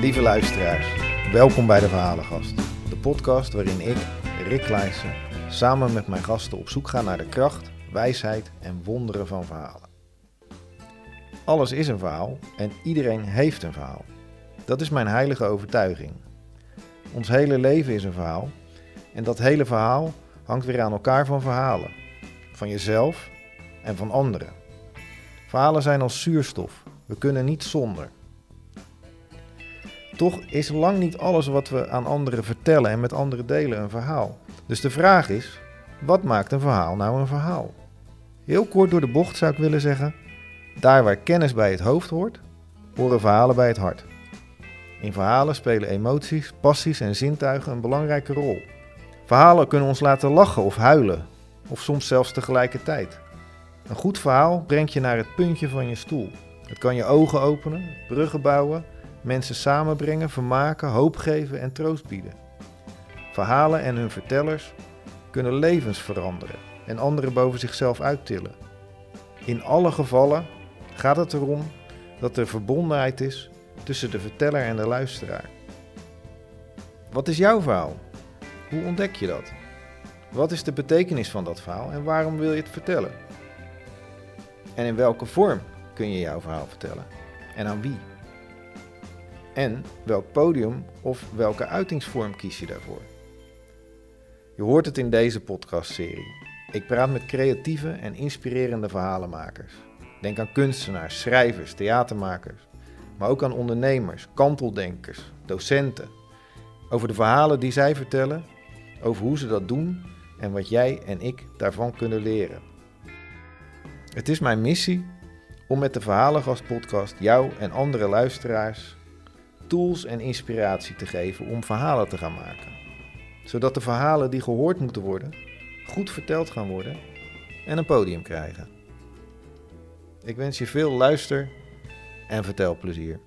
Lieve luisteraars, welkom bij de Verhalengast. De podcast waarin ik, Rick Kleijsen, samen met mijn gasten op zoek ga naar de kracht, wijsheid en wonderen van verhalen. Alles is een verhaal en iedereen heeft een verhaal. Dat is mijn heilige overtuiging. Ons hele leven is een verhaal en dat hele verhaal hangt weer aan elkaar van verhalen. Van jezelf en van anderen. Verhalen zijn als zuurstof. We kunnen niet zonder. Toch is lang niet alles wat we aan anderen vertellen en met anderen delen een verhaal. Dus de vraag is: wat maakt een verhaal nou een verhaal? Heel kort door de bocht zou ik willen zeggen: daar waar kennis bij het hoofd hoort, horen verhalen bij het hart. In verhalen spelen emoties, passies en zintuigen een belangrijke rol. Verhalen kunnen ons laten lachen of huilen, of soms zelfs tegelijkertijd. Een goed verhaal brengt je naar het puntje van je stoel. Het kan je ogen openen, bruggen bouwen, mensen samenbrengen, vermaken, hoop geven en troost bieden. Verhalen en hun vertellers kunnen levens veranderen en anderen boven zichzelf uittillen. In alle gevallen gaat het erom dat er verbondenheid is tussen de verteller en de luisteraar. Wat is jouw verhaal? Hoe ontdek je dat? Wat is de betekenis van dat verhaal en waarom wil je het vertellen? En in welke vorm kun je jouw verhaal vertellen? En aan wie? En welk podium of welke uitingsvorm kies je daarvoor? Je hoort het in deze podcastserie. Ik praat met creatieve en inspirerende verhalenmakers. Denk aan kunstenaars, schrijvers, theatermakers, maar ook aan ondernemers, kanteldenkers, docenten. Over de verhalen die zij vertellen, over hoe ze dat doen en wat jij en ik daarvan kunnen leren. Het is mijn missie om met de Verhalengast podcast jou en andere luisteraars tools en inspiratie te geven om verhalen te gaan maken. Zodat de verhalen die gehoord moeten worden, goed verteld gaan worden en een podium krijgen. Ik wens je veel luister- en vertelplezier.